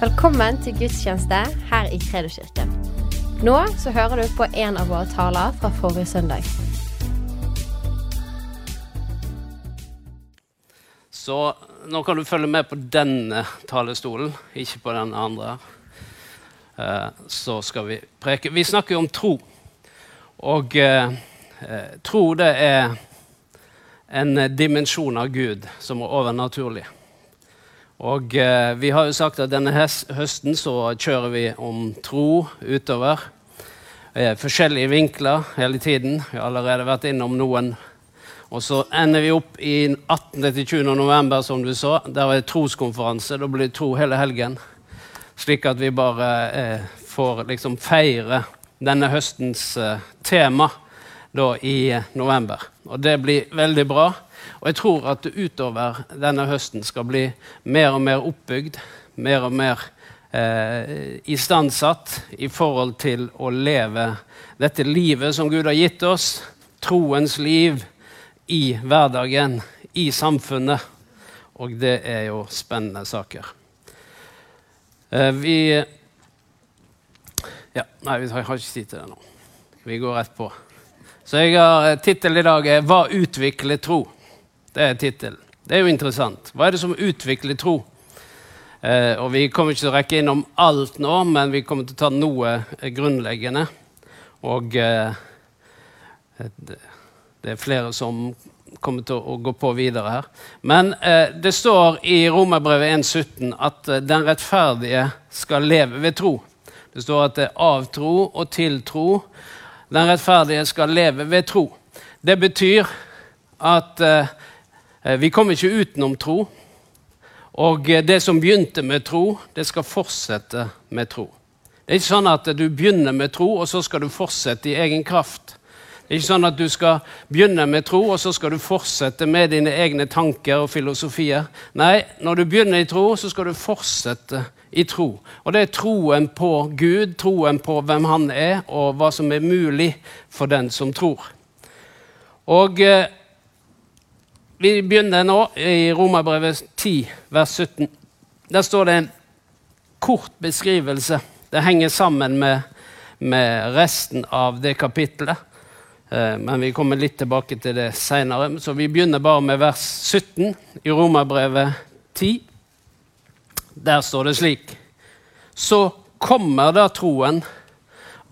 Velkommen til gudstjeneste her i Kredoskirken. Nå så hører du på en av våre taler fra forrige søndag. Så nå kan du følge med på denne talestolen, ikke på den andre. Eh, Så skal vi preke. Vi snakker jo om tro. Og eh, eh, tro det er en dimensjon av Gud som er overnaturlig. Og eh, vi har jo sagt at denne høsten så kjører vi om tro utover. Eh, forskjellige vinkler hele tiden. Vi har allerede vært innom noen. Og så ender vi opp i 18. til 20. november, som du så. Der er troskonferanse. Da blir det tro hele helgen. Slik at vi bare eh, får liksom feire denne høstens eh, tema da i eh, november. Og det blir veldig bra. Og jeg tror at det utover denne høsten skal bli mer og mer oppbygd, mer og mer eh, istandsatt i forhold til å leve dette livet som Gud har gitt oss, troens liv i hverdagen, i samfunnet. Og det er jo spennende saker. Eh, vi Ja, nei, vi har ikke tid til det nå. Vi går rett på. Så jeg har Tittelen i dag er 'Hva utvikler tro'. Det er tittelen. Det er jo interessant. Hva er det som utvikler tro? Eh, og Vi kommer ikke til å rekke innom alt nå, men vi kommer til å ta noe eh, grunnleggende. Og eh, det, er flere som kommer til å gå på videre her. Men eh, det står i Romerbrevet 1,17 at eh, den rettferdige skal leve ved tro. Det står at det er av tro og til tro. Den rettferdige skal leve ved tro. Det betyr at eh, vi kommer ikke utenom tro. Og eh, det som begynte med tro, det skal fortsette med tro. Det er ikke sånn at du begynner med tro, og så skal du fortsette i egen kraft. Det er ikke sånn at du skal begynne med tro, og så skal du fortsette med dine egne tanker og filosofier. Nei, når du begynner i tro, så skal du fortsette i tro. Og det er troen på Gud, troen på hvem Han er, og hva som er mulig for den som tror. Og eh, vi begynner nå i Romerbrevet 10, vers 17. Der står det en kort beskrivelse. Det henger sammen med, med resten av det kapittelet. Eh, Men vi kommer litt tilbake til det seinere. Så vi begynner bare med vers 17 i Romerbrevet 10. Der står det slik Så kommer da troen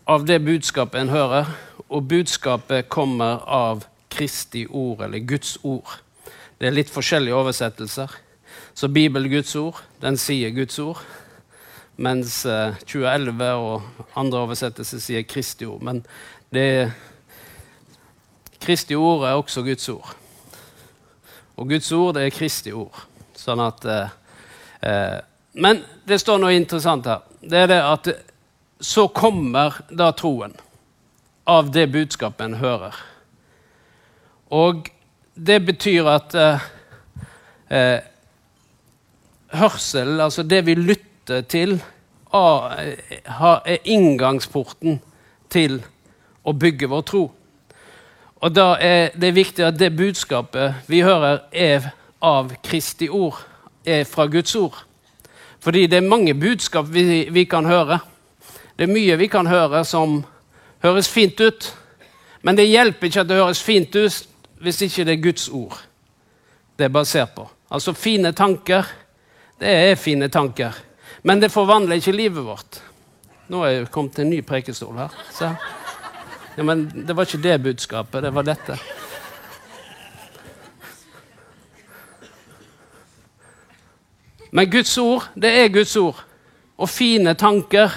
av det budskapet en hører, og budskapet kommer av Kristi ord, eller Guds ord. Det er litt forskjellige oversettelser. Så Bibel Guds ord, den sier Guds ord. Mens eh, 2011 og andre oversettelser sier Kristi ord. Men det Kristi ord er også Guds ord. Og Guds ord det er Kristi ord. Sånn at eh, eh, Men det står noe interessant her. Det er det at så kommer da troen av det budskapet en hører. Og det betyr at eh, eh, hørsel, altså det vi lytter til, av, eh, er inngangsporten til å bygge vår tro. Og da er det viktig at det budskapet vi hører, er av Kristi ord, er fra Guds ord. Fordi det er mange budskap vi, vi kan høre. Det er mye vi kan høre som høres fint ut. Men det hjelper ikke at det høres fint ut hvis ikke det er Guds ord det er basert på. Altså fine tanker, det er fine tanker. Men det forvandler ikke livet vårt. Nå er jeg kommet til en ny prekestol her. Ja, men det var ikke det budskapet, det var dette. Men Guds ord, det er Guds ord. Og fine tanker,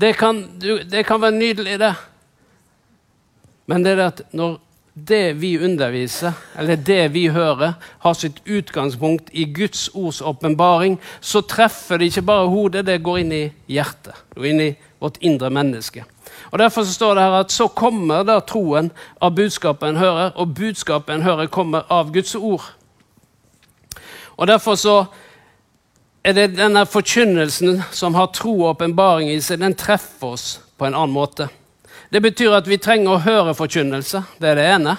det kan, det kan være nydelig, det. Men det er det at når det vi underviser, eller det vi hører, har sitt utgangspunkt i Guds ords åpenbaring, så treffer det ikke bare hodet, det går inn i hjertet. Det går inn i vårt indre menneske. Og Derfor så står det her at så kommer da troen av budskapet en hører, og budskapet en hører, kommer av Guds ord. Og Derfor så er det denne forkynnelsen som har tro og åpenbaring i seg, den treffer oss på en annen måte. Det betyr at vi trenger å høre forkynnelse. Det er det ene.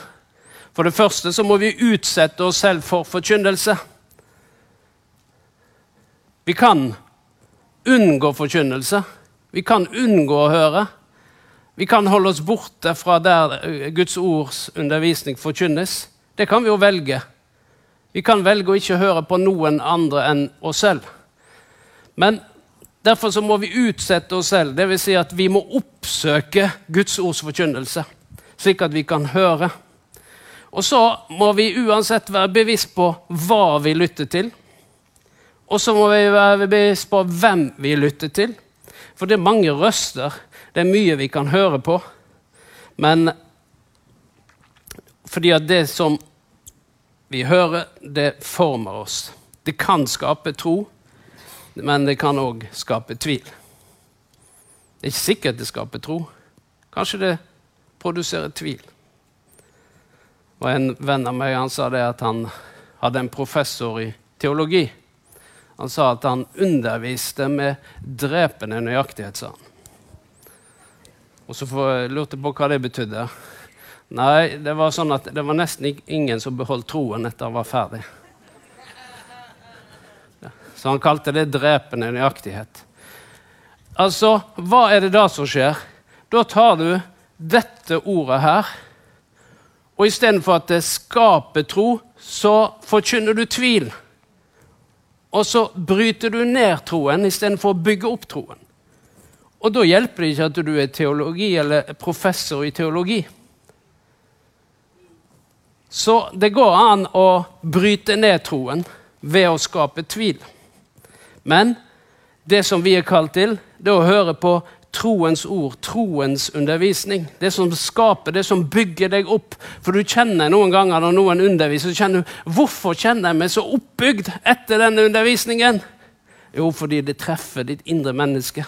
For det første så må vi utsette oss selv for forkynnelse. Vi kan unngå forkynnelse. Vi kan unngå å høre. Vi kan holde oss borte fra der Guds ords undervisning forkynnes. Det kan vi jo velge. Vi kan velge å ikke høre på noen andre enn oss selv. Men derfor så må vi utsette oss selv, dvs. Si at vi må oppsøke Guds ords forkynnelse, slik at vi kan høre. Og så må vi uansett være bevisst på hva vi lytter til. Og så må vi være bevisst på hvem vi lytter til. For det er mange røster. Det er mye vi kan høre på. Men fordi at det som vi hører, det former oss. Det kan skape tro, men det kan òg skape tvil. Det er ikke sikkert det skaper tro. Kanskje det produserer tvil. Og En venn av meg han sa det at han hadde en professor i teologi. Han sa at han underviste med drepende nøyaktighet, sa han. Og så lurte jeg på hva det betydde. Nei, det var sånn at det var nesten ingen som beholdt troen etter han var ferdig. Så han kalte det drepende nøyaktighet. Altså, hva er det da som skjer? Da tar du dette ordet her, og istedenfor at det skaper tro, så forkynner du tvil. Og så bryter du ned troen istedenfor å bygge opp troen. Og da hjelper det ikke at du er teologi eller professor i teologi. Så det går an å bryte ned troen ved å skape tvil. Men det som vi er kalt til, det er å høre på troens ord, troens undervisning. Det som skaper, det som bygger deg opp. For du kjenner noen ganger når noen underviser, så kjenner du hvorfor kjenner jeg meg så oppbygd etter denne undervisningen. Jo, fordi det treffer ditt indre menneske.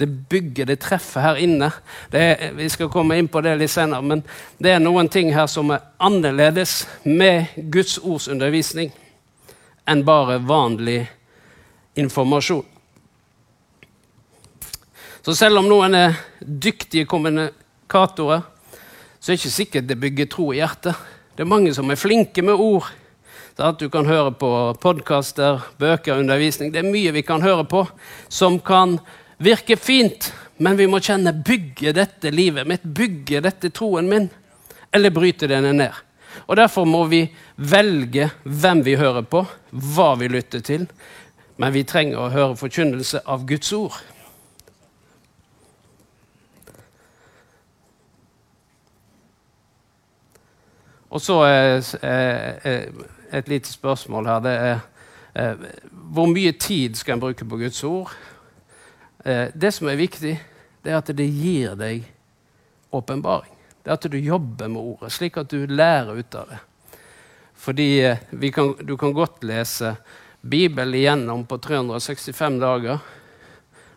Det bygger, det treffer her inne. Er, vi skal komme inn på det litt senere, men det er noen ting her som er annerledes med Guds ords undervisning enn bare vanlig informasjon. Så selv om noen er dyktige kommunikatorer, så er det ikke sikkert det bygger tro i hjertet. Det er mange som er flinke med ord. Så at du kan høre på podkaster, bøker, undervisning. Det er mye vi kan høre på som kan virke fint, men vi må kjenne bygger dette livet mitt, bygger dette troen min, eller bryter denne ned? Og Derfor må vi velge hvem vi hører på, hva vi lytter til. Men vi trenger å høre forkynnelse av Guds ord. Og så er et lite spørsmål her. Det er hvor mye tid skal en bruke på Guds ord? Eh, det som er viktig, det er at det gir deg åpenbaring. Det er at du jobber med ordet, slik at du lærer ut av det. Fordi eh, kan, du kan godt lese Bibelen igjennom på 365 dager.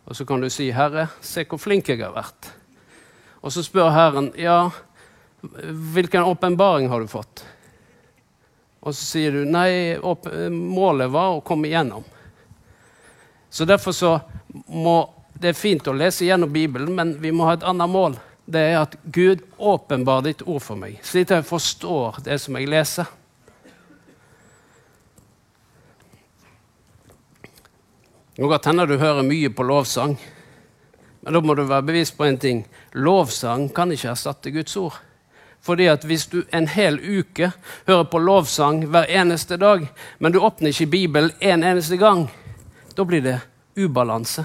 Og så kan du si, 'Herre, se hvor flink jeg har vært.' Og så spør Herren, 'Ja, hvilken åpenbaring har du fått?' Og så sier du, 'Nei, målet var å komme igjennom'. Så derfor så må Det er fint å lese gjennom Bibelen, men vi må ha et annet mål. Det er at Gud åpenbarer ditt ord for meg, slik at jeg forstår det som jeg leser. Nå kan hende du hører mye på lovsang, men da må du være bevisst på en ting. Lovsang kan ikke erstatte Guds ord. Fordi at Hvis du en hel uke hører på lovsang hver eneste dag, men du åpner ikke Bibelen en eneste gang, da blir det ubalanse.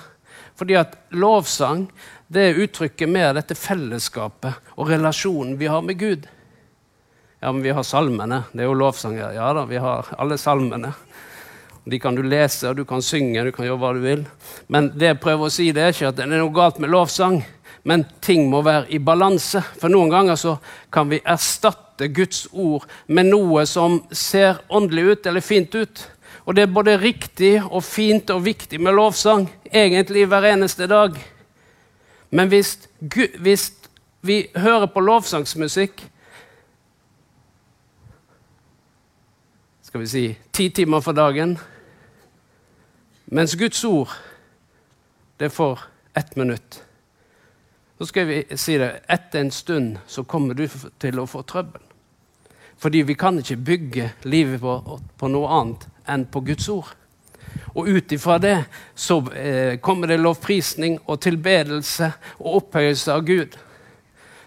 Fordi at lovsang det uttrykker mer dette fellesskapet og relasjonen vi har med Gud. Ja, men vi har salmene. Det er jo lovsanger. Ja da, vi har alle salmene. De kan du lese, du kan synge, du kan gjøre hva du vil. Men det jeg prøver å si, det er ikke at det er noe galt med lovsang, men ting må være i balanse. For noen ganger så kan vi erstatte Guds ord med noe som ser åndelig ut eller fint ut. Og det er både riktig og fint og viktig med lovsang, egentlig hver eneste dag. Men hvis, hvis vi hører på lovsangsmusikk Skal vi si ti timer for dagen Mens Guds ord, det får ett minutt. Så skal vi si det etter en stund så kommer du til å få trøbbel. Fordi vi kan ikke bygge livet på, på noe annet enn på Guds ord. Og ut ifra det så eh, kommer det lovprisning og tilbedelse og opphøyelse av Gud.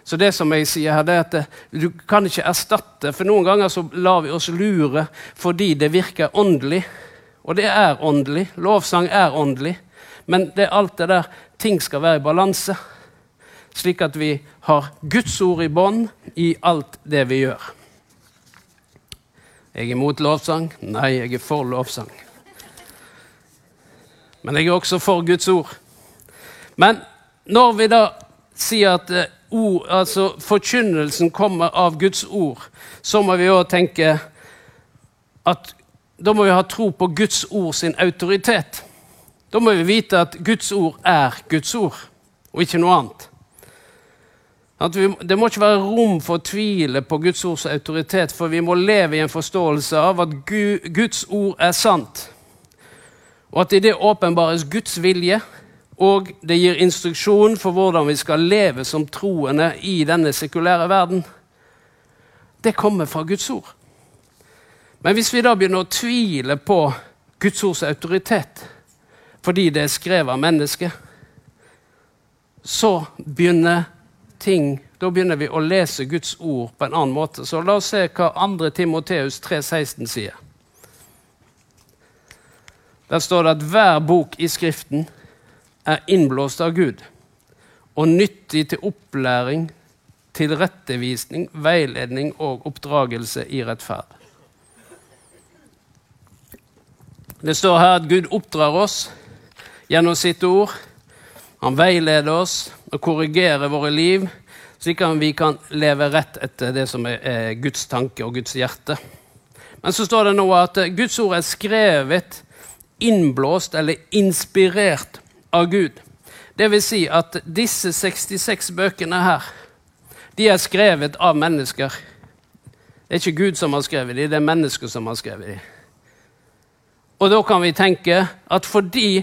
Så det som jeg sier her, det er at det, du kan ikke erstatte For noen ganger så lar vi oss lure fordi det virker åndelig. Og det er åndelig. Lovsang er åndelig. Men det er alt det der ting skal være i balanse. Slik at vi har Guds ord i bånd i alt det vi gjør. Jeg er imot lovsang. Nei, jeg er for lovsang. Men jeg er også for Guds ord. Men når vi da sier at eh, ord, altså forkynnelsen kommer av Guds ord, så må vi òg tenke at da må vi ha tro på Guds ord sin autoritet. Da må vi vite at Guds ord er Guds ord, og ikke noe annet. Vi, det må ikke være rom for å tvile på Guds ords autoritet, for vi må leve i en forståelse av at Gud, Guds ord er sant, og at i det åpenbares Guds vilje, og det gir instruksjon for hvordan vi skal leve som troende i denne sekulære verden. Det kommer fra Guds ord. Men hvis vi da begynner å tvile på Guds ords autoritet fordi det er skrevet av mennesket, så begynner ting Da begynner vi å lese Guds ord på en annen måte. Så la oss se hva 2. Timoteus 3,16 sier. Der står det at hver bok i Skriften er innblåst av Gud og nyttig til opplæring, tilrettevisning, veiledning og oppdragelse i rettferd. Det står her at Gud oppdrar oss gjennom sitt ord. Han veileder oss og korrigerer våre liv, slik at vi kan leve rett etter det som er Guds tanke og Guds hjerte. Men så står det nå at Guds ord er skrevet, innblåst eller inspirert av Gud. Det vil si at disse 66 bøkene her, de er skrevet av mennesker. Det er ikke Gud som har skrevet dem, det er mennesker som har skrevet dem. Og da kan vi tenke at fordi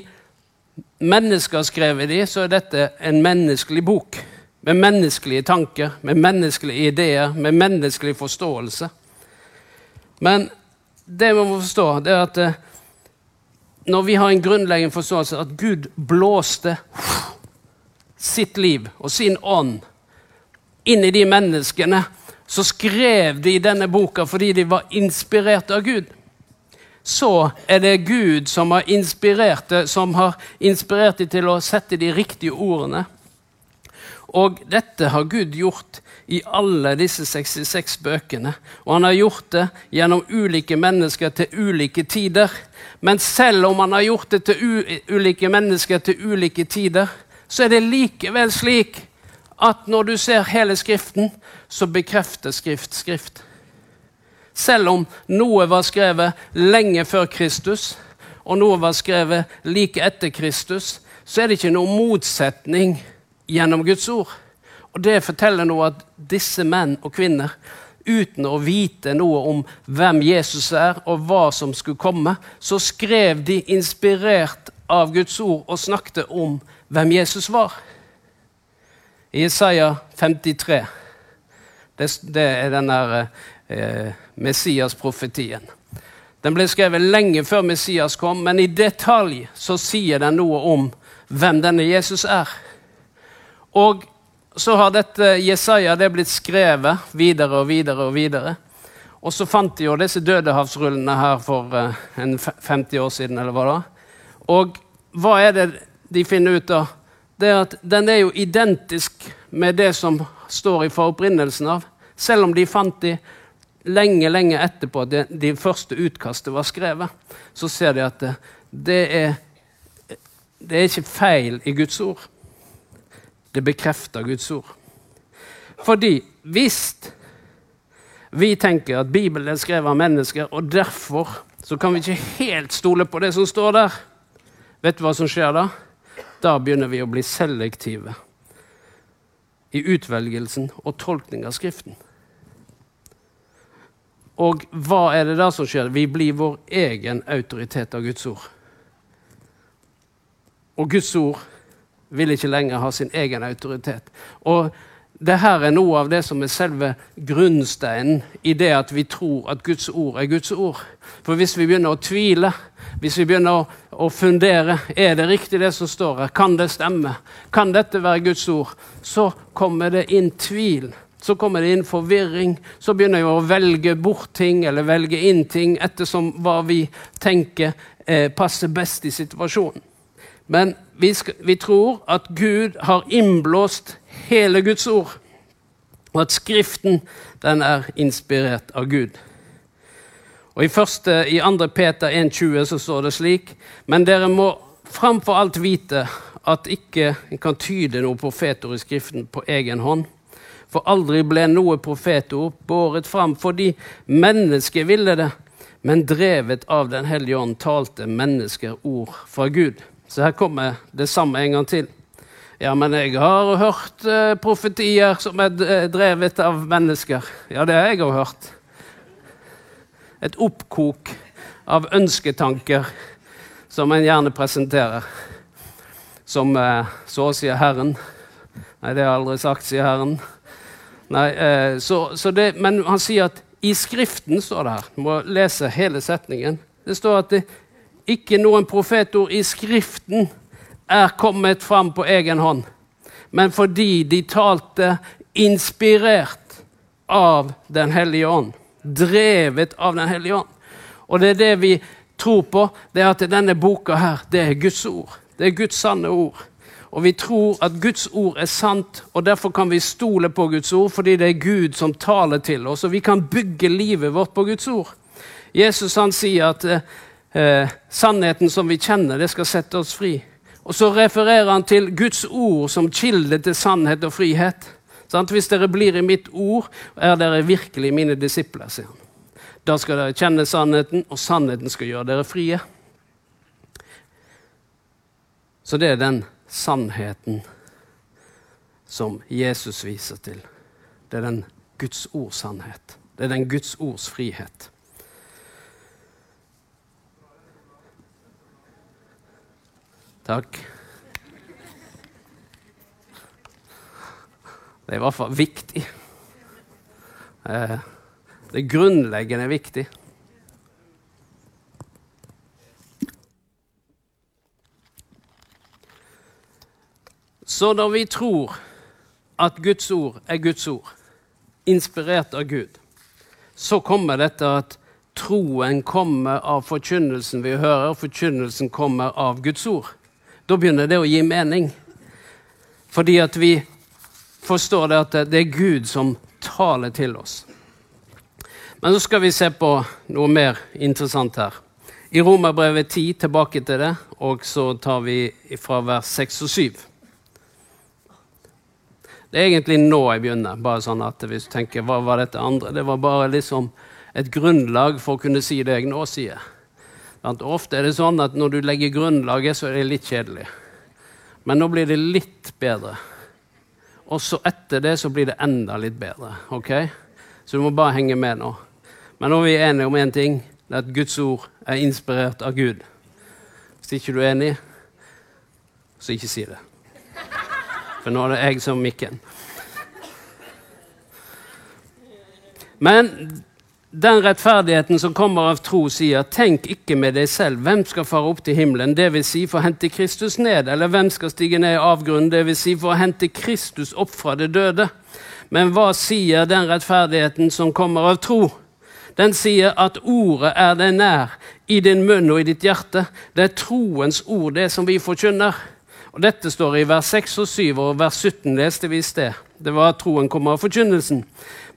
mennesker har skrevet de, så er dette en menneskelig bok. Med menneskelige tanker, med menneskelige ideer, med menneskelig forståelse. Men det vi må forstå, det er at eh, når vi har en grunnleggende forståelse at Gud blåste sitt liv og sin ånd inn i de menneskene, så skrev de denne boka fordi de var inspirert av Gud så er det Gud som har inspirert det, som har inspirert dem til å sette de riktige ordene. Og dette har Gud gjort i alle disse 66 bøkene. Og han har gjort det gjennom ulike mennesker til ulike tider. Men selv om han har gjort det til ulike mennesker til ulike tider, så er det likevel slik at når du ser hele Skriften, så bekrefter Skrift Skrift. Selv om noe var skrevet lenge før Kristus, og noe var skrevet like etter Kristus, så er det ikke noen motsetning gjennom Guds ord. Og Det forteller noe at disse menn og kvinner, uten å vite noe om hvem Jesus er, og hva som skulle komme, så skrev de inspirert av Guds ord og snakket om hvem Jesus var. I Isaiah 53 det, det er den der eh, Messias-profetien. Den ble skrevet lenge før Messias kom, men i detalj så sier den noe om hvem denne Jesus er. Og så har dette Jesaja det blitt skrevet videre og videre og videre. Og så fant de jo disse dødehavsrullene her for uh, en 50 år siden. eller hva da. Og hva er det de finner ut av? Det er at Den er jo identisk med det som står i foropprinnelsen av. Selv om de fant de lenge, lenge etterpå at de første utkastet var skrevet, så ser de at det, det, er, det er ikke feil i Guds ord. Det bekrefter Guds ord. Fordi hvis vi tenker at Bibelen er skrevet av mennesker, og derfor så kan vi ikke helt stole på det som står der, vet du hva som skjer da? Da begynner vi å bli selektive i utvelgelsen og tolkning av Skriften. Og hva er det da som skjer? Vi blir vår egen autoritet av Guds ord. Og Guds ord vil ikke lenger ha sin egen autoritet. Og det her er noe av det som er selve grunnsteinen i det at vi tror at Guds ord er Guds ord. For hvis vi begynner å tvile, hvis vi begynner å, å fundere er det riktig det som står her, kan det stemme, kan dette være Guds ord, så kommer det inn tvil. Så kommer det inn forvirring. Så begynner vi å velge bort ting eller velge inn ting ettersom hva vi tenker eh, passer best i situasjonen. Men vi, skal, vi tror at Gud har innblåst hele Guds ord, og at Skriften den er inspirert av Gud. Og I, første, i 2. Peter 1,20 så står det slik.: Men dere må framfor alt vite at ikke en kan tyde noe profetord i Skriften på egen hånd. For aldri ble noe profetord båret fram fordi mennesket ville det, men drevet av Den hellige ånd talte mennesker ord fra Gud. Så her kommer det samme en gang til. Ja, men jeg har hørt uh, profetier som er eh, drevet av mennesker. Ja, det har jeg òg hørt. Et oppkok av ønsketanker som en gjerne presenterer. Som uh, så sier Herren. Nei, det har jeg aldri sagt, sier Herren. Nei, eh, så, så det, men han sier at i Skriften står det her. Du må lese hele setningen. Det står at det ikke noen profetord i Skriften er kommet fram på egen hånd, men fordi de talte inspirert av Den hellige ånd. Drevet av Den hellige ånd. Og det er det vi tror på, det er at denne boka her, det er Guds ord. Det er Guds sanne ord. Og vi tror at Guds ord er sant, og derfor kan vi stole på Guds ord, fordi det er Gud som taler til oss, og vi kan bygge livet vårt på Guds ord. Jesus han sier at eh, sannheten som vi kjenner, det skal sette oss fri. Og så refererer han til Guds ord som kilde til sannhet og frihet. Sant? Hvis dere blir i mitt ord, er dere virkelig mine disipler, sier han. Da skal dere kjenne sannheten, og sannheten skal gjøre dere frie. Så det er den sannheten som Jesus viser til. Det er den Guds ords sannhet. Det er den Guds ords frihet. Takk. Det er i hvert fall viktig. Det grunnleggende er viktig. Så når vi tror at Guds ord er Guds ord, inspirert av Gud, så kommer dette at troen kommer av forkynnelsen vi hører, forkynnelsen kommer av Guds ord. Da begynner det å gi mening. Fordi at vi forstår det at det er Gud som taler til oss. Men så skal vi se på noe mer interessant her. I Romerbrevet 10, tilbake til det, og så tar vi fra vers 6 og 7. Det er egentlig nå jeg begynner. bare sånn at Hvis du tenker hva var dette andre, det var bare liksom et grunnlag for å kunne si det jeg nå sier. Ofte er det sånn at når du legger grunnlaget, så er det litt kjedelig. Men nå blir det litt bedre. Og så etter det så blir det enda litt bedre. ok? Så du må bare henge med nå. Men nå er vi enige om én en ting. Det er at Guds ord er inspirert av Gud. Hvis ikke du er enig, så ikke si det. For nå er det jeg som mikken. Men den rettferdigheten som kommer av tro, sier, tenk ikke med deg selv, hvem skal fare opp til himmelen, dvs. Si for å hente Kristus ned, eller hvem skal stige ned i avgrunnen, dvs. Si for å hente Kristus opp fra det døde. Men hva sier den rettferdigheten som kommer av tro? Den sier at ordet er deg nær, i din munn og i ditt hjerte. Det er troens ord, det som vi forkynner. Og Dette står i vers 6 og 7, og vers 17 leste vi i sted. Det var at troen kommer av forkynnelsen.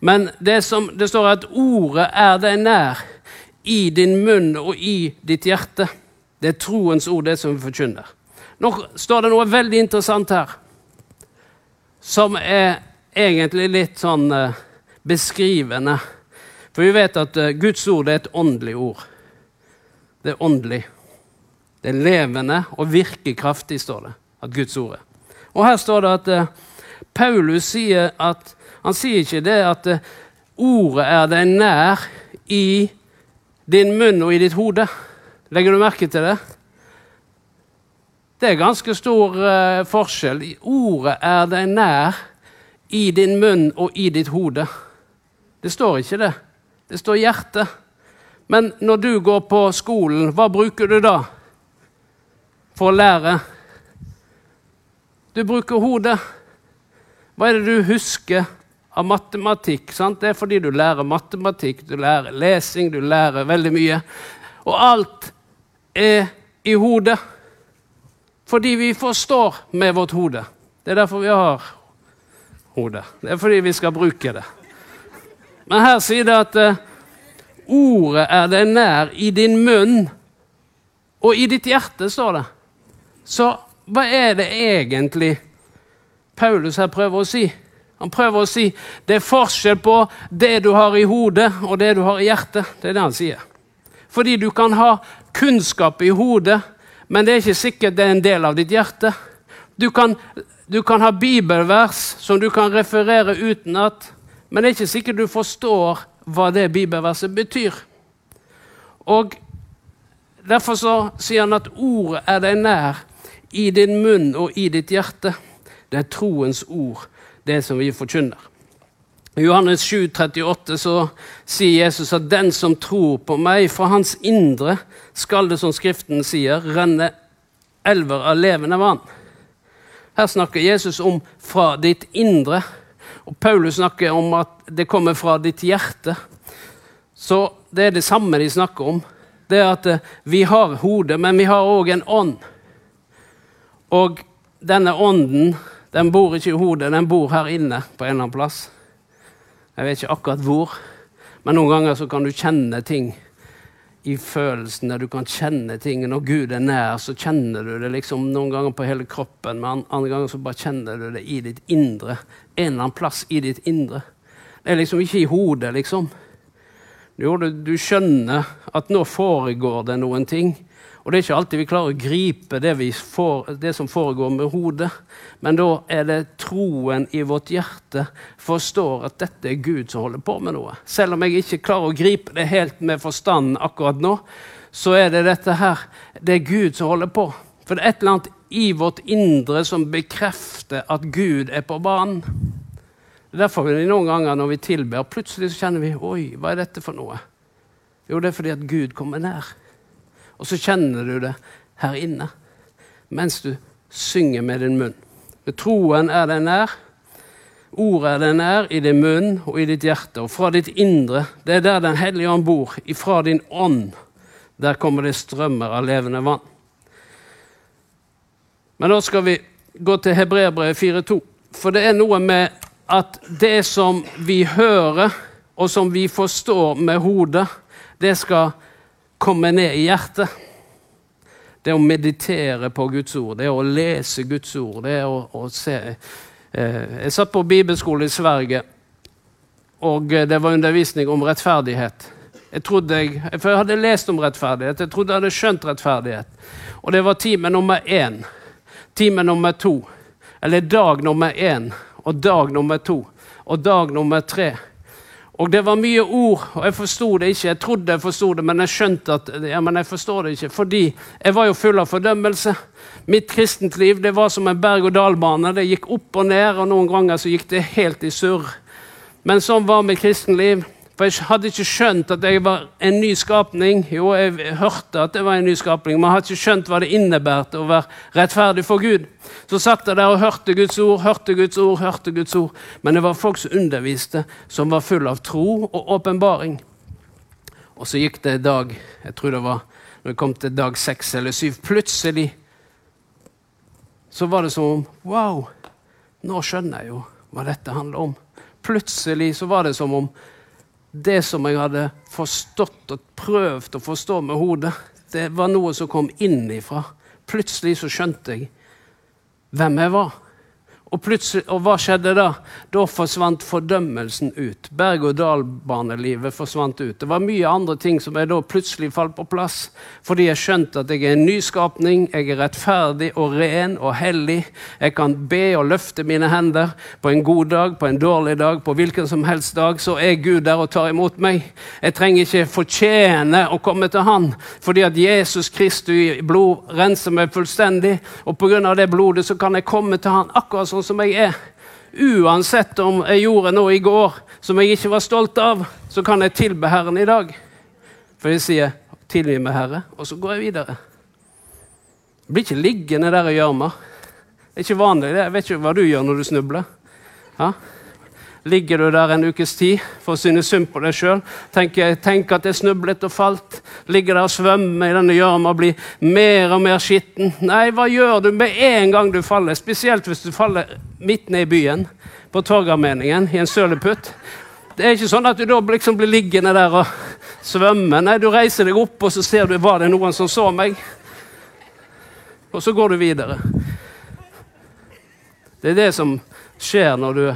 Men det, som, det står at ordet er deg nær, i din munn og i ditt hjerte. Det er troens ord, det som vi forkynner. Nå står det noe veldig interessant her, som er egentlig litt sånn uh, beskrivende. For vi vet at uh, Guds ord er et åndelig ord. Det er åndelig. Det er levende og virkekraftig, står det. At Guds ord er. Og her står det at eh, Paulus sier at han sier ikke det at eh, ordet er deg nær i din munn og i ditt hode. Legger du merke til det? Det er ganske stor eh, forskjell. Ordet er deg nær i din munn og i ditt hode. Det står ikke det. Det står hjertet. Men når du går på skolen, hva bruker du da for å lære? Du bruker hodet. Hva er det du husker av matematikk? Sant? Det er fordi du lærer matematikk, du lærer lesing, du lærer veldig mye. Og alt er i hodet. Fordi vi forstår med vårt hode. Det er derfor vi har hodet. Det er fordi vi skal bruke det. Men her sier det at uh, ordet er deg nær i din munn og i ditt hjerte, står det. Så hva er det egentlig Paulus her prøver å si? Han prøver å si det er forskjell på det du har i hodet, og det du har i hjertet. Det er det han sier. Fordi du kan ha kunnskap i hodet, men det er ikke sikkert det er en del av ditt hjerte. Du kan, du kan ha bibelvers som du kan referere utenat, men det er ikke sikkert du forstår hva det bibelverset betyr. Og Derfor så sier han at ordet er deg nær i din munn og i ditt hjerte. Det er troens ord, det som vi forkynner. I Johannes 7, 38 så sier Jesus at 'den som tror på meg, fra hans indre skal det, som Skriften sier, renne elver av levende vann'. Her snakker Jesus om 'fra ditt indre', og Paulus snakker om at det kommer fra ditt hjerte. Så det er det samme de snakker om. Det er at vi har hodet, men vi har òg en ånd. Og denne ånden den bor ikke i hodet, den bor her inne på en eller annen plass. Jeg vet ikke akkurat hvor, men noen ganger så kan du kjenne ting i følelsene. Du kan kjenne ting. Når Gud er nær, så kjenner du det liksom noen ganger på hele kroppen, men andre ganger så bare kjenner du det i ditt indre. En eller annen plass i ditt indre. Det er liksom ikke i hodet, liksom. Du, du skjønner at nå foregår det noen ting. Og det er ikke alltid vi klarer å gripe det, får, det, som foregår med hodet. Men da er det troen i vårt hjerte forstår at dette er Gud som holder på med noe. Selv om jeg ikke klarer å gripe det helt med forstanden akkurat nå, så er det dette her. Det er Gud som holder på. For det er et eller annet i vårt indre som bekrefter at Gud er på banen. Det er derfor vi noen ganger når vi tilber, plutselig så kjenner vi Oi, hva er dette for noe? Jo, det er fordi at Gud kommer nær. Og så kjenner du det her inne mens du synger med din munn. Troen er deg nær. Ordet er deg nær i din munn og i ditt hjerte og fra ditt indre. Det er der Den hellige ånd bor. Ifra din ånd. Der kommer det strømmer av levende vann. Men nå skal vi gå til Hebreerbrevet 4.2. For det er noe med at det som vi hører, og som vi forstår med hodet, det skal komme ned i hjertet. Det å meditere på Guds ord, det å lese Guds ord, det å, å se eh, Jeg satt på bibelskole i Sverige, og eh, det var undervisning om rettferdighet. Jeg trodde jeg, for jeg hadde lest om rettferdighet, jeg trodde jeg hadde skjønt rettferdighet. Og det var time nummer én, time nummer to, eller dag nummer én og dag nummer to og dag nummer tre. Og det var mye ord, og jeg forsto det ikke. Jeg trodde jeg forsto det, men jeg skjønte at ja, men jeg forstår det ikke. Fordi jeg var jo full av fordømmelse. Mitt kristent liv det var som en berg-og-dal-bane. Det gikk opp og ned, og noen ganger så gikk det helt i surr. Men sånn var mitt kristenliv. For jeg hadde ikke skjønt at jeg var en ny skapning. Jo, jeg hørte at det var en ny skapning, men jeg hadde ikke skjønt hva det innebærte å være rettferdig for Gud. Så satt jeg der og hørte Guds ord, hørte Guds ord, hørte Guds ord. Men det var folk som underviste, som var full av tro og åpenbaring. Og så gikk det en dag, jeg tror det var når det kom til dag seks eller syv, plutselig så var det som om Wow, nå skjønner jeg jo hva dette handler om. Plutselig så var det som om det som jeg hadde forstått og prøvd å forstå med hodet, det var noe som kom innifra. Plutselig så skjønte jeg hvem jeg var. Og, og hva skjedde da? Da forsvant fordømmelsen ut. Berg-og-dal-banelivet forsvant ut. Det var mye andre ting som jeg da plutselig falt på plass. Fordi jeg skjønte at jeg er en nyskapning, jeg er rettferdig og ren og hellig. Jeg kan be og løfte mine hender på en god dag, på en dårlig dag, på hvilken som helst dag. Så er Gud der og tar imot meg. Jeg trenger ikke fortjene å komme til Han, fordi at Jesus Kristi blod renser meg fullstendig. Og pga. det blodet så kan jeg komme til Han akkurat sånn sånn som jeg er. uansett om jeg gjorde noe i går som jeg ikke var stolt av, så kan jeg tilbe Herren i dag. For jeg sier 'tilgi meg, Herre', og så går jeg videre. Jeg blir ikke liggende der i gjørma. Det er ikke vanlig. det. Jeg vet ikke hva du gjør når du snubler. Ja? Ligger du der en ukes tid for å synes synd på deg sjøl? Tenker, tenk at jeg snublet og falt. Ligger der og svømmer i denne gjørma og blir mer og mer skitten. Nei, hva gjør du med en gang du faller? Spesielt hvis du faller midt ned i byen, på Torgallmenningen, i en søleputt. Det er ikke sånn at du da liksom blir liggende der og svømme. Nei, du reiser deg opp, og så ser du var det noen som så meg. Og så går du videre. Det er det som skjer når du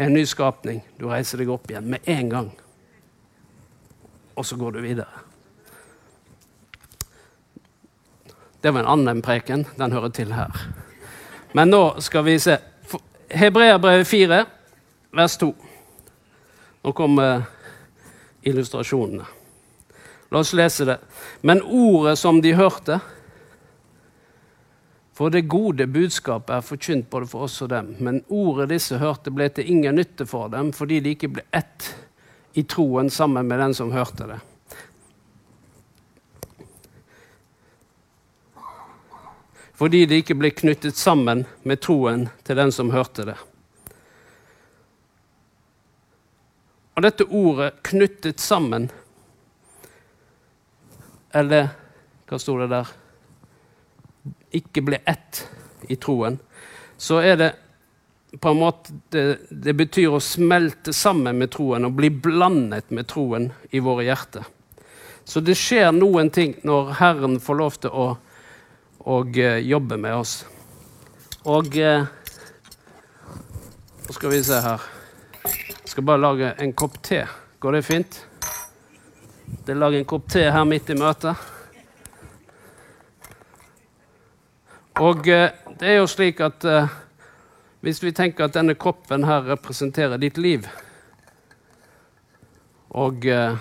en ny skapning. Du reiser deg opp igjen med en gang. Og så går du videre. Det var en annen preken. Den hører til her. Men nå skal vi se. Hebreabrevet 4, vers 2. Nå kommer illustrasjonene. La oss lese det. Men ordet som de hørte for det gode budskapet er forkynt både for oss og dem. Men ordet disse hørte, ble til ingen nytte for dem, fordi de ikke ble ett i troen sammen med den som hørte det. Fordi de ikke ble knyttet sammen med troen til den som hørte det. Og dette ordet 'knyttet sammen', eller hva sto det der? Ikke blir ett i troen, så er det på en måte det, det, betyr å smelte sammen med troen og bli blandet med troen i våre hjerter. Så det skjer noen ting når Herren får lov til å, å uh, jobbe med oss. Og uh, Nå skal vi se her. Jeg skal bare lage en kopp te. Går det fint? Det lager en kopp te her midt i møtet. Og eh, det er jo slik at eh, hvis vi tenker at denne koppen her representerer ditt liv Og eh,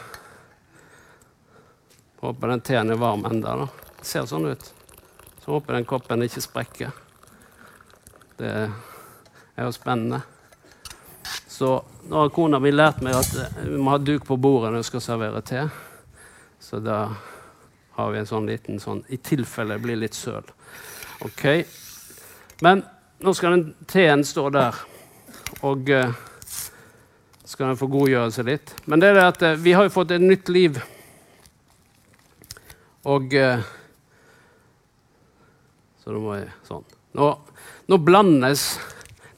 Håper den teen er varm enda da. Det ser sånn ut. Så håper den koppen ikke sprekker. Det er jo spennende. Så nå har kona mi lært meg at eh, vi må ha duk på bordet når vi skal servere te. Så da har vi en sånn liten sånn i tilfelle det blir litt søl. Ok. Men nå skal den teen stå der, og uh, skal den få godgjøre seg litt. Men det er det at uh, vi har jo fått et nytt liv. Og uh, Så da må jeg sånn. Nå, nå, blandes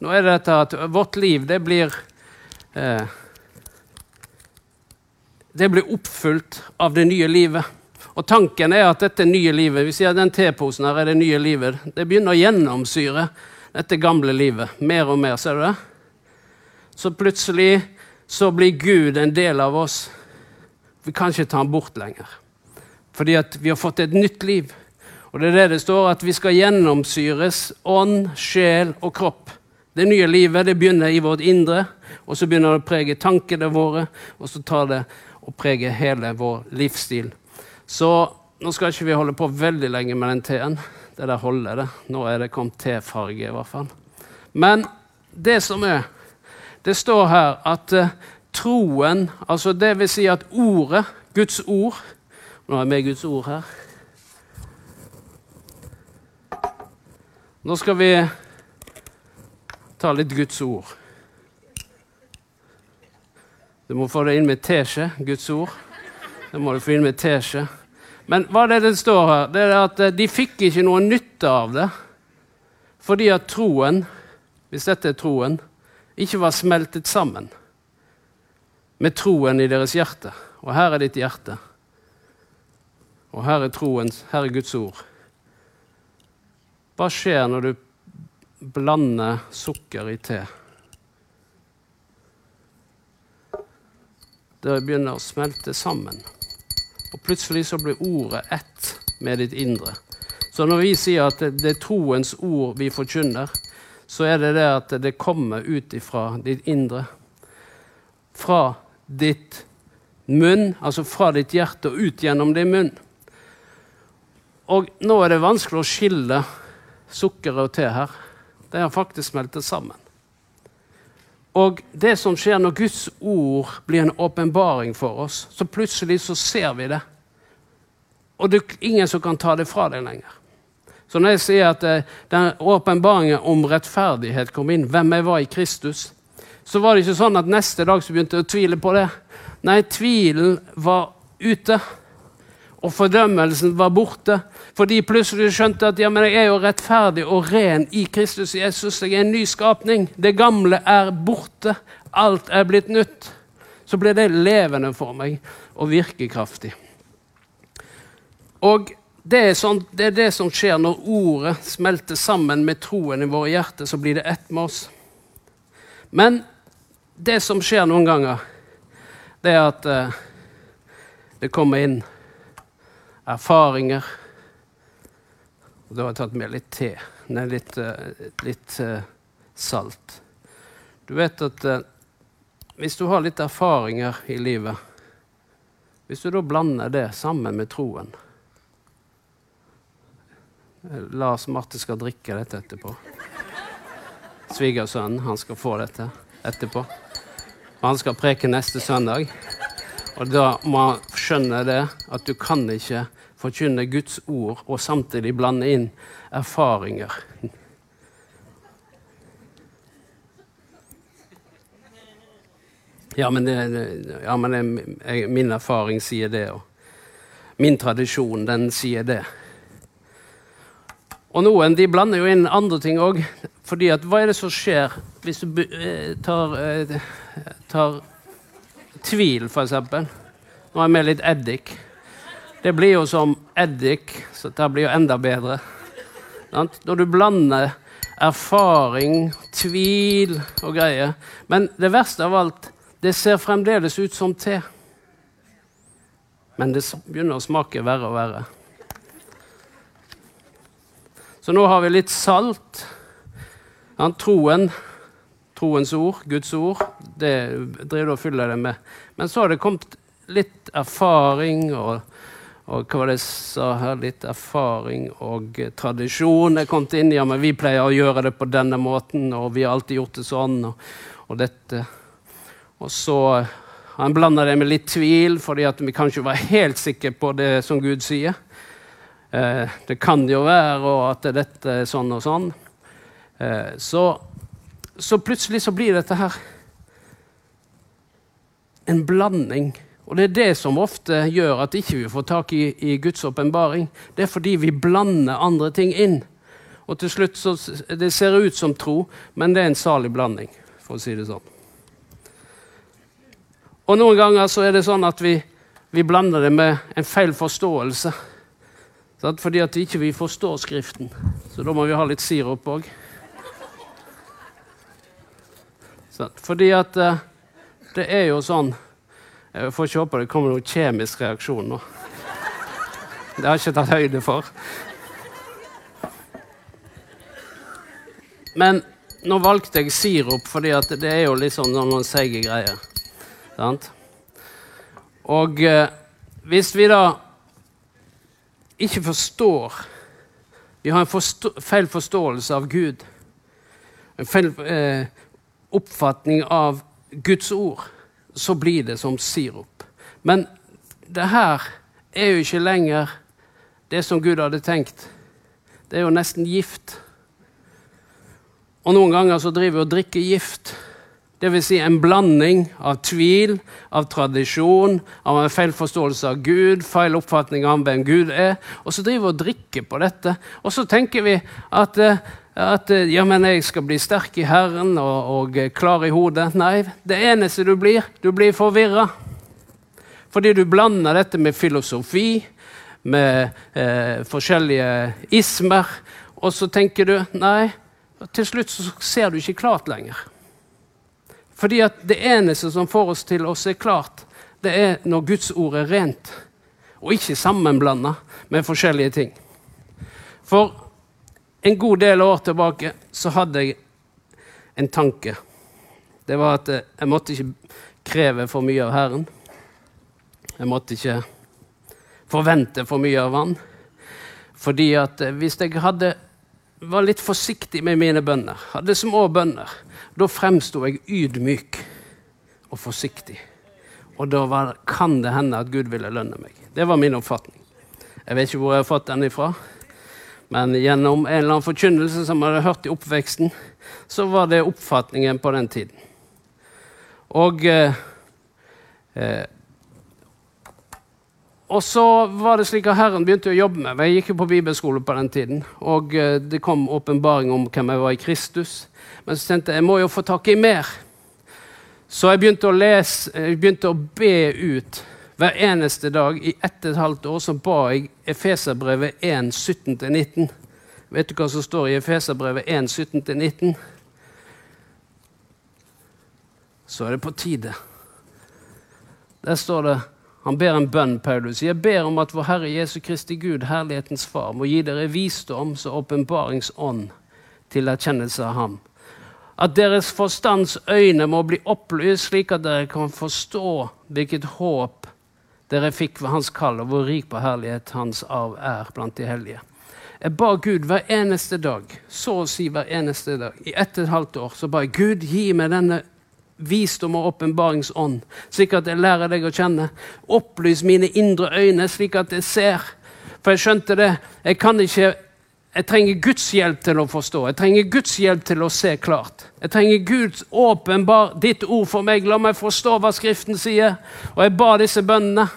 Nå er det dette at vårt liv, det blir Det blir oppfylt av det nye livet. Og tanken er at dette nye livet vi sier at den teposen her er det nye livet, det begynner å gjennomsyre dette gamle livet mer og mer. Ser du det? Så plutselig så blir Gud en del av oss. Vi kan ikke ta ham bort lenger. Fordi at vi har fått et nytt liv. Og det er det det står, at vi skal gjennomsyres ånd, sjel og kropp. Det nye livet det begynner i vårt indre, og så begynner det å prege tankene våre, og så tar det og preger hele vår livsstil. Så nå skal ikke vi holde på veldig lenge med den T-en. Det der holder, det. Nå er det kommet T-farge, i hvert fall. Men det som er Det står her at uh, troen, altså det vil si at ordet, Guds ord Nå er med Guds ord her. Nå skal vi ta litt Guds ord. Du må få det inn med teskje, Guds ord. Det må du få inn med teskje. Men hva er det det står her? Det er at eh, De fikk ikke noe nytte av det fordi at troen, hvis dette er troen, ikke var smeltet sammen med troen i deres hjerte. Og her er ditt hjerte. Og her er troens, her er Guds ord. Hva skjer når du blander sukker i te? Det begynner å smelte sammen. Og plutselig så blir ordet ett med ditt indre. Så når vi sier at det, er troens ord vi forkynner, så er det det at det kommer ut ifra ditt indre. Fra ditt munn, altså fra ditt hjerte og ut gjennom din munn. Og nå er det vanskelig å skille sukker og te her. De har faktisk smeltet sammen. Og det som skjer når Guds ord blir en åpenbaring for oss, så plutselig så ser vi det. Og det er ingen som kan ta det fra deg lenger. Så når jeg sier at eh, den åpenbaringen om rettferdighet kom inn, hvem jeg var i Kristus, så var det ikke sånn at neste dag så begynte jeg å tvile på det. Nei, tvilen var ute. Og fordømmelsen var borte. For de plutselig skjønte at ja, men jeg er jo rettferdig og ren i Kristus Jesus. Jeg er en ny skapning. Det gamle er borte. Alt er blitt nytt. Så ble det levende for meg og virkekraftig. Og det er, sånn, det er, det som skjer når ordet smelter sammen med troen i våre hjerter. Så blir det ett med oss. Men det som skjer noen ganger, det er at uh, det kommer inn erfaringer. Og da har jeg tatt med litt te. Nei, litt, uh, litt uh, salt. Du vet at hvis du har litt erfaringer i livet Hvis du da blander det sammen med troen Lars Marte skal drikke dette etterpå. Svigersønnen han skal få dette etterpå. Og han skal preke neste søndag. Og da må han skjønne det at du kan ikke forkynne Guds ord og samtidig blande inn erfaringer. Ja, men, det, ja, men det, min erfaring sier det, og min tradisjon, den sier det. Og noen de blander jo inn andre ting òg. fordi at hva er det som skjer hvis du eh, tar, eh, tar tvil, f.eks.? Nå jeg med litt eddik. Det blir jo som eddik, så det blir jo enda bedre. Når du blander erfaring, tvil og greier. Men det verste av alt, det ser fremdeles ut som te. Men det begynner å smake verre og verre. Så nå har vi litt salt. Troen, troens ord, Guds ord, det driver du og fyller det med. Men så har det kommet litt erfaring og, og hva var det jeg sa her? Litt erfaring og tradisjon er kommet inn. Ja, men vi pleier å gjøre det på denne måten, og vi har alltid gjort det sånn. Og, og dette. Og så han blander det med litt tvil, fordi vi kan ikke være helt sikre på det som Gud sier. Eh, det kan jo være at dette er sånn og sånn. Eh, så, så, plutselig så blir dette her en blanding. Og det er det som ofte gjør at ikke vi ikke får tak i, i Guds åpenbaring. Det er fordi vi blander andre ting inn. Og til slutt så Det ser ut som tro, men det er en salig blanding, for å si det sånn. Og noen ganger så er det sånn at vi, vi blander det med en feil forståelse. Fordi at ikke vi ikke forstår Skriften. Så da må vi ha litt sirup òg. Fordi at uh, det er jo sånn Jeg får ikke håpe det kommer noen kjemisk reaksjon nå. Det har jeg ikke tatt høyde for. Men nå valgte jeg sirup fordi det er jo litt sånn noen seige greier. Sant? Og uh, hvis vi da ikke forstår Vi har en forstå feil forståelse av Gud. En feil eh, oppfatning av Guds ord. Så blir det som sirup. Men det her er jo ikke lenger det som Gud hadde tenkt. Det er jo nesten gift. Og noen ganger så driver vi og drikker gift. Dvs. Si en blanding av tvil, av tradisjon, av en feil forståelse av Gud, feil oppfatning av hvem Gud er. Og så driver vi og drikker på dette. Og så tenker vi at, eh, at eh, ja, men jeg skal bli sterk i Herren og, og klar i hodet. Nei, det eneste du blir, du blir forvirra. Fordi du blander dette med filosofi, med eh, forskjellige ismer, og så tenker du nei, til slutt så ser du ikke klart lenger. Fordi at det eneste som får oss til å se klart, det er når Guds ord er rent, og ikke sammenblanda med forskjellige ting. For en god del år tilbake så hadde jeg en tanke. Det var at jeg måtte ikke kreve for mye av Herren. Jeg måtte ikke forvente for mye av Han. Fordi at hvis jeg hadde var litt forsiktig med mine bønner. Hadde små bønner. Da fremsto jeg ydmyk og forsiktig. Og da var, kan det hende at Gud ville lønne meg. Det var min oppfatning. Jeg vet ikke hvor jeg har fått den ifra. Men gjennom en eller annen forkynnelse som jeg hadde hørt i oppveksten, så var det oppfatningen på den tiden. Og eh, eh, og så var det slik at Herren begynte å jobbe med meg. Jeg gikk jo på bibelskole på den tiden. Og eh, det kom åpenbaring om hvem jeg var i Kristus. Men så tenkte jeg jeg må jo få tak i mer. Så jeg begynte å lese, jeg begynte å be ut hver eneste dag. I ett og et halvt år så ba jeg Efeserbrevet 1, 17-19. Vet du hva som står i Efeserbrevet 1, 17-19? Så er det på tide. Der står det han ber en bønn, Paulus. Jeg ber om at vår Herre Jesu Kristi Gud, herlighetens Far, må gi dere visdoms- og åpenbaringsånd til erkjennelse av Ham. At deres forstands øyne må bli opplyst, slik at dere kan forstå hvilket håp dere fikk Hans kall, og hvor rik på herlighet Hans arv er blant de hellige. Jeg ba Gud hver eneste dag, så å si hver eneste dag, i ett og et halvt år, så ba jeg Gud gi meg denne visdom og åpenbaringsånd, slik at jeg lærer deg å kjenne. Opplys mine indre øyne, slik at jeg ser. For jeg skjønte det. Jeg kan ikke jeg trenger Guds hjelp til å forstå. Jeg trenger Guds hjelp til å se klart. Jeg trenger Guds åpenbar ditt ord for meg. La meg forstå hva Skriften sier. Og jeg ba disse bønnene.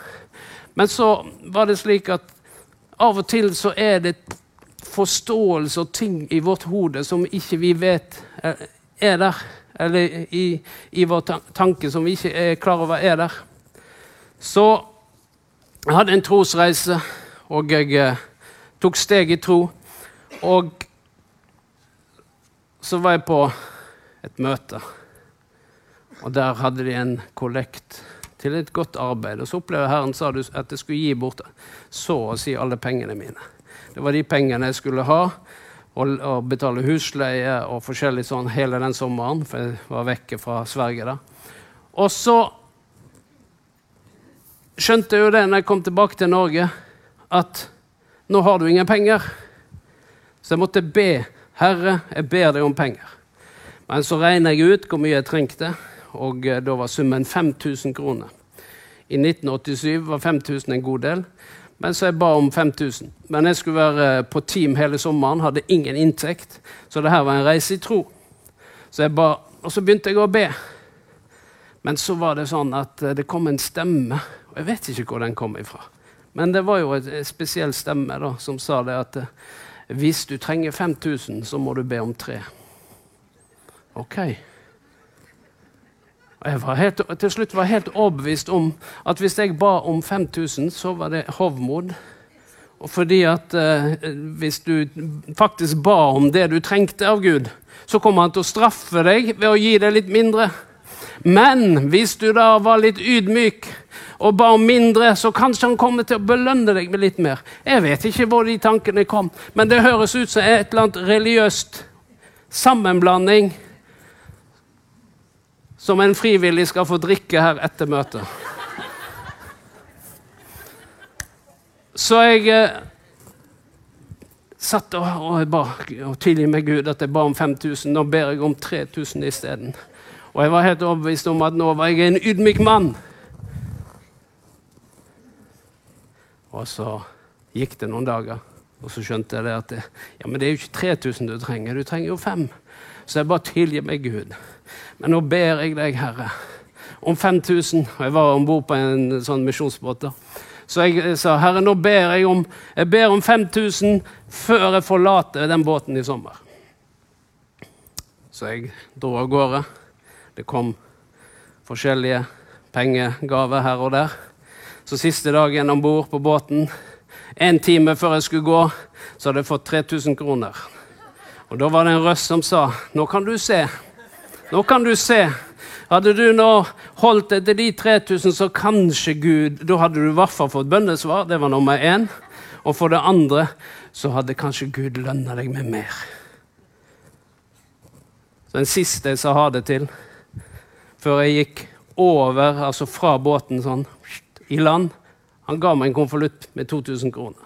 Men så var det slik at av og til så er det forståelse og ting i vårt hode som ikke vi vet er der eller i, i vår tanke som vi ikke er klar over er der. Så jeg hadde en trosreise, og jeg eh, tok steg i tro. Og så var jeg på et møte, og der hadde de en kollekt til et godt arbeid. Og så opplevde Herren sa at jeg skulle gi bort så å si alle pengene mine. Det var de pengene jeg skulle ha og, og betale husleie og forskjellig sånn hele den sommeren, for jeg var vekke fra Sverige da. Og så skjønte jeg jo det når jeg kom tilbake til Norge, at nå har du ingen penger. Så jeg måtte be Herre, jeg ber deg om penger. Men så regna jeg ut hvor mye jeg trengte, og eh, da var summen 5000 kroner. I 1987 var 5000 en god del. Men så jeg ba om 5000. Men jeg skulle være på team hele sommeren, hadde ingen inntekt. Så det her var en reise i tro. Så jeg ba, Og så begynte jeg å be. Men så var det sånn at eh, det kom en stemme, og jeg vet ikke hvor den kom ifra. Men det var jo en spesiell stemme da, som sa det at eh, hvis du trenger 5000, så må du be om tre. Ok. Jeg var helt, til slutt var jeg helt overbevist om at hvis jeg ba om 5000, så var det hovmod. Fordi at eh, hvis du faktisk ba om det du trengte av Gud, så kommer han til å straffe deg ved å gi deg litt mindre. Men hvis du da var litt ydmyk og ba om mindre, så kanskje han kommer til å belønne deg med litt mer. Jeg vet ikke hvor de tankene kom, men det høres ut som et eller annet religiøst sammenblanding som en frivillig skal få drikke her etter møtet. Så jeg eh, satt og, og og tilgi meg Gud at jeg ba om 5000. Nå ber jeg om 3000 isteden. Og jeg var helt overbevist om at nå var jeg en ydmyk mann. Og så gikk det noen dager, og så skjønte jeg det at det, ja, men det er jo ikke 3000 du trenger, du trenger jo fem. Så jeg bare tilgir meg Gud. Men nå ber jeg deg, Herre, om 5000. Og jeg var om bord på en sånn misjonsbåt. Så jeg sa, Herre, nå ber jeg om om 5000 før jeg forlater den båten i sommer. Så jeg dro av gårde. Det kom forskjellige pengegaver her og der. Så siste dagen om bord på båten, en time før jeg skulle gå, så hadde jeg fått 3000 kroner. Og Da var det en røst som sa, 'Nå kan du se'. Nå kan du se. Hadde du nå holdt deg til de 3000, så kanskje Gud Da hadde du i hvert fall fått bønnesvar. Det var nummer én. Og for det andre så hadde kanskje Gud lønna deg med mer. Så Den siste jeg sa ha det til, før jeg gikk over, altså fra båten sånn, i land Han ga meg en konvolutt med 2000 kroner.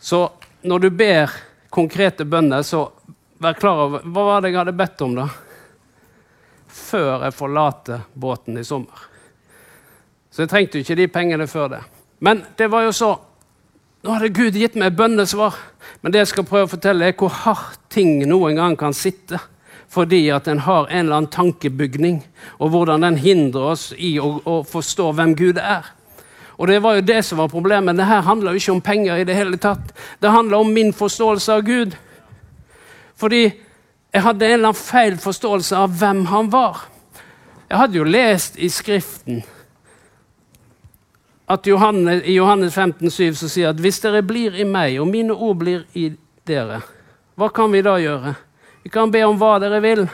Så når du ber konkrete bønner, så vær klar over hva var det jeg hadde bedt om da? Før jeg forlater båten i sommer. Så jeg trengte jo ikke de pengene før det. Men det var jo så Nå hadde Gud gitt meg bønnesvar. Men det jeg skal prøve å fortelle, er hvor hardt ting noen gang kan sitte. Fordi at en har en eller annen tankebygning, og hvordan den hindrer oss i å, å forstå hvem Gud er. Og det var jo det som var problemet. Det her handler jo ikke om penger i det hele tatt. Det handler om min forståelse av Gud. Fordi jeg hadde en eller annen feil forståelse av hvem han var. Jeg hadde jo lest i Skriften at Johannes, i Johannes 15, 7 så sier at hvis dere blir i meg, og mine ord blir i dere, hva kan vi da gjøre? Vi kan be om hva dere vil.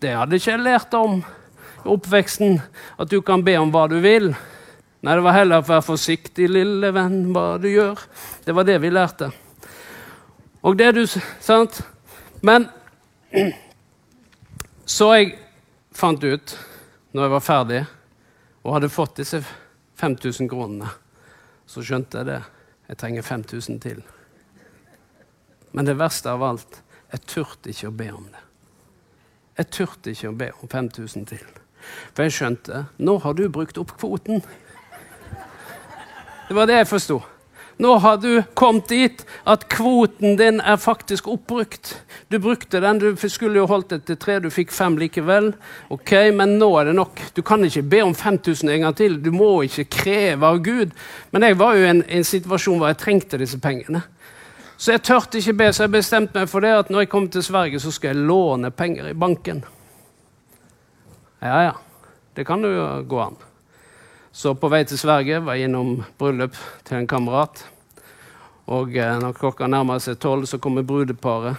Det hadde ikke jeg lært om i oppveksten, at du kan be om hva du vil. Nei, det var heller å være forsiktig, lille venn, hva du gjør. Det var det vi lærte. Og det du Sant? Men så jeg fant ut, når jeg var ferdig og hadde fått disse 5000 kronene, så skjønte jeg det. Jeg trenger 5000 til. Men det verste av alt jeg turte ikke å be om det. Jeg turte ikke å be om 5000 til. For jeg skjønte nå har du brukt opp kvoten. Det var det jeg forsto. Nå har du kommet dit at kvoten din er faktisk oppbrukt. Du brukte den, du skulle jo holdt det til tre, du fikk fem likevel. Ok, Men nå er det nok. Du kan ikke be om 5000 en gang til. Du må ikke kreve av Gud. Men jeg var jo i en, en situasjon hvor jeg trengte disse pengene. Så jeg tørte ikke be, så jeg bestemte meg for det at når jeg kommer til Sverige, så skal jeg låne penger i banken. Ja, ja. Det kan jo gå an. Så på vei til Sverige var jeg innom bryllup til en kamerat. Og eh, når klokka nærmer seg tolv, så kommer brudeparet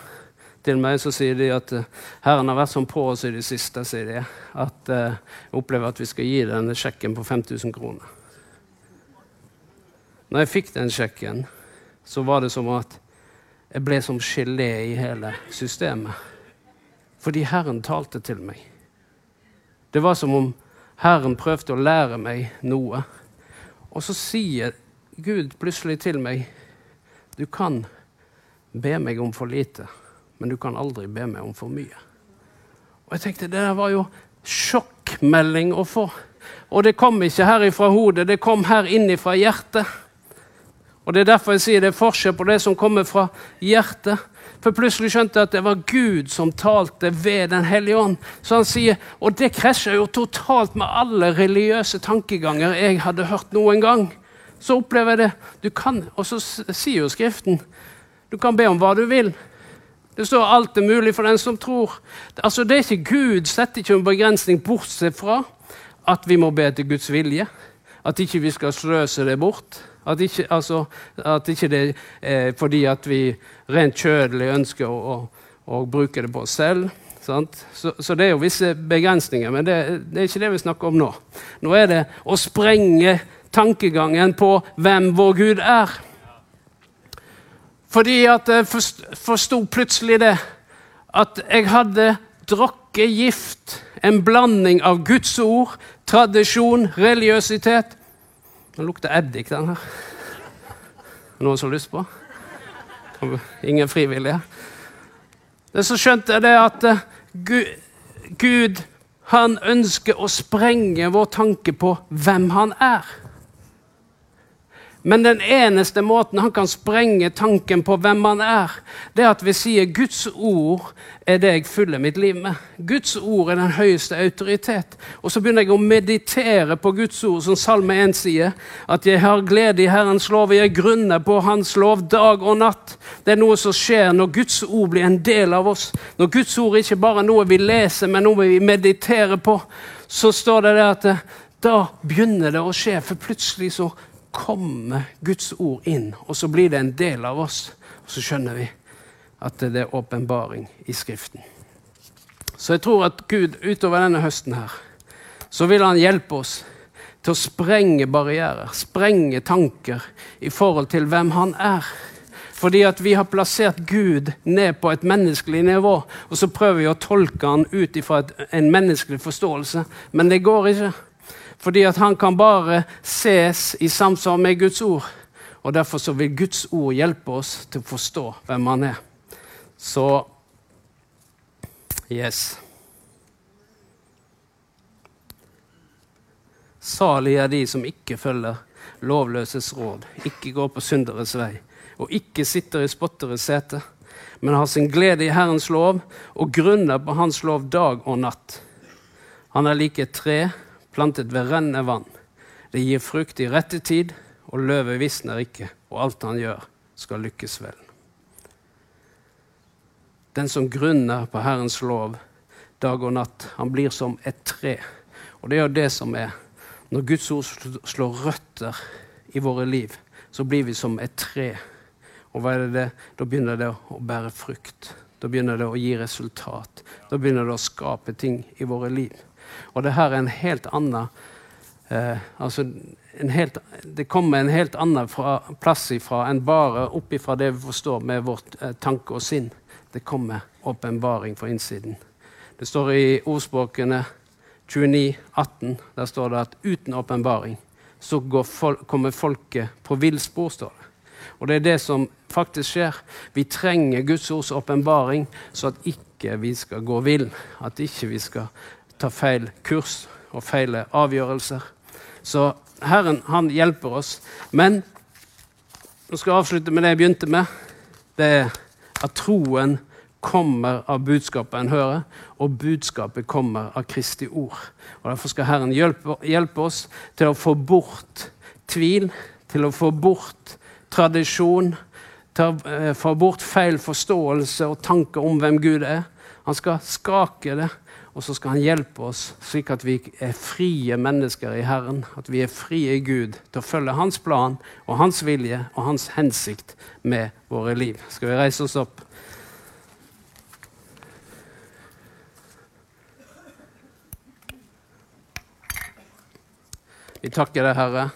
til meg. Så sier de at eh, Herren har vært sånn på oss i det siste, sier de, at eh, jeg opplever at vi skal gi denne sjekken på 5000 kroner. Når jeg fikk den sjekken, så var det som at jeg ble som gelé i hele systemet. Fordi Herren talte til meg. Det var som om Herren prøvde å lære meg noe. Og så sier Gud plutselig til meg Du kan be meg om for lite, men du kan aldri be meg om for mye. Og jeg tenkte, Det der var jo sjokkmelding å få. Og det kom ikke her ifra hodet, det kom her innifra hjertet. Og Det er derfor jeg sier det er forskjell på det som kommer fra hjertet, for plutselig skjønte jeg at det var Gud som talte ved Den hellige ånd. Så han sier, Og det krasjer jo totalt med alle religiøse tankeganger jeg hadde hørt noen gang. Så opplever jeg det. Du kan, Og så sier jo Skriften du kan be om hva du vil. Det står alt er mulig for den som tror. Altså, det er ikke Gud setter ikke en begrensning bortsett fra at vi må be etter Guds vilje. At ikke vi skal sløse det bort. At ikke, altså, at ikke det er fordi at vi rent kjødelig ønsker å, å, å bruke det på oss selv. Så, så, det er jo visse begrensninger, men det, det, er ikke det vi snakker om nå. Nå er det å sprenge tankegangen på hvem vår Gud er. Fordi at jeg forsto plutselig det at jeg hadde drukket gift. En blanding av Guds ord, tradisjon, religiøsitet den lukter eddik, den her. Noen som har lyst på? Ingen frivillige? Det som skjønte jeg det at Gud, Gud, han ønsker å sprenge vår tanke på hvem han er. Men den eneste måten han kan sprenge tanken på hvem han er, det er at vi sier Guds ord er det jeg fyller mitt liv med. Guds ord er den høyeste autoritet. Og så begynner jeg å meditere på Guds ord, som Salme 1 sier. At jeg har glede i Herrens lov, og jeg grunner på Hans lov dag og natt. Det er noe som skjer når Guds ord blir en del av oss. Når Guds ord ikke bare er noe vi leser, men noe vi mediterer på, så står det der at da begynner det å skje. For plutselig så kommer Guds ord inn, og så blir det en del av oss. Og så skjønner vi at det er åpenbaring i Skriften. Så jeg tror at Gud utover denne høsten her, så vil han hjelpe oss til å sprenge barrierer, sprenge tanker i forhold til hvem han er. Fordi at vi har plassert Gud ned på et menneskelig nivå, og så prøver vi å tolke han ut ifra en menneskelig forståelse. Men det går ikke. Fordi at han kan bare ses i samsvar med Guds ord. Og Derfor så vil Guds ord hjelpe oss til å forstå hvem han er. Så yes. Salig er de som ikke følger lovløses råd, ikke går på synderes vei, og ikke sitter i spotteres sete, men har sin glede i Herrens lov og grunner på Hans lov dag og natt. Han er like et tre plantet ved rennende vann. Det gir frukt i rette tid, og løvet visner ikke, og alt han gjør, skal lykkes vel. Den som grunner på Herrens lov dag og natt, han blir som et tre. Og det er jo det som er Når Guds ord slår røtter i våre liv, så blir vi som et tre. Og hva er det det? Da begynner det å bære frukt. Da begynner det å gi resultat. Da begynner det å skape ting i våre liv. Og det her er en helt annen eh, altså helt, Det kommer en helt annen fra, plass ifra enn bare opp ifra det vi forstår med vårt eh, tanke og sinn. Det kommer åpenbaring fra innsiden. Det står i ordspråkene 29, 18, der står det at uten åpenbaring så fol kommer folket på villspor, står det. Og det er det som faktisk skjer. Vi trenger Guds ords åpenbaring, så at ikke vi skal gå vill. At ikke vi skal ta feil kurs og feil avgjørelser. Så Herren, han hjelper oss. Men nå skal jeg avslutte med det jeg begynte med. Det er at troen kommer av budskapet en hører, og budskapet kommer av Kristi ord. Og Derfor skal Herren hjelpe, hjelpe oss til å få bort tvil, til å få bort tradisjon, til å eh, få bort feil forståelse og tanker om hvem Gud er. Han skal skake det og så skal han hjelpe oss slik at vi er frie mennesker i Herren. At vi er frie i Gud til å følge hans plan og hans vilje og hans hensikt med våre liv. Skal vi reise oss opp? Vi takker deg, Herre,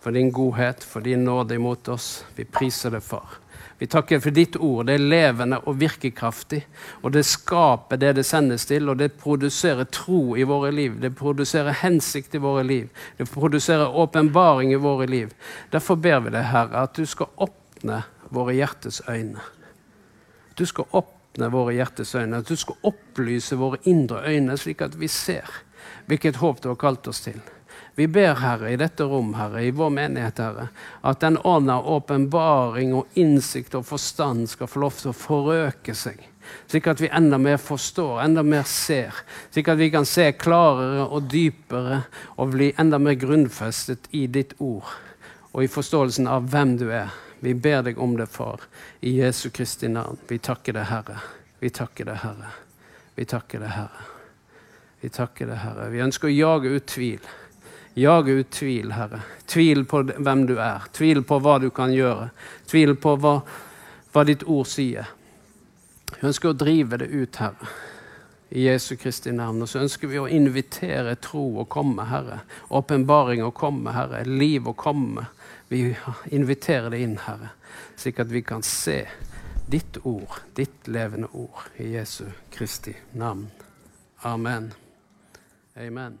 for din godhet, for din nåde imot oss. Vi priser deg, Far. Vi takker for ditt ord. Det er levende og virkekraftig. Og det skaper det det sendes til, og det produserer tro i våre liv. Det produserer hensikt i våre liv. Det produserer åpenbaring i våre liv. Derfor ber vi deg, Herre, at du skal åpne våre hjertes øyne. Du skal åpne våre hjertes øyne, at du skal opplyse våre indre øyne, slik at vi ser hvilket håp du har kalt oss til. Vi ber, Herre, i dette rom, Herre, i vår menighet, Herre, at den ånd av åpenbaring og innsikt og forstand skal få lov til å forøke seg. Slik at vi enda mer forstår, enda mer ser. Slik at vi kan se klarere og dypere og bli enda mer grunnfestet i ditt ord og i forståelsen av hvem du er. Vi ber deg om det, Far, i Jesu Kristi navn. Vi takker deg, Herre. Vi takker deg, Herre. Vi takker deg, Herre. Vi takker deg, Herre. Vi ønsker å jage ut tvil. Jage ut tvil, Herre. Tvil på hvem du er. Tvil på hva du kan gjøre. Tvil på hva, hva ditt ord sier. Vi ønsker å drive det ut, Herre, i Jesu Kristi navn. Og så ønsker vi å invitere tro å komme, Herre. Åpenbaring å komme, Herre. Liv å komme. Vi inviterer det inn, Herre, slik at vi kan se ditt ord, ditt levende ord, i Jesu Kristi navn. Amen. Amen.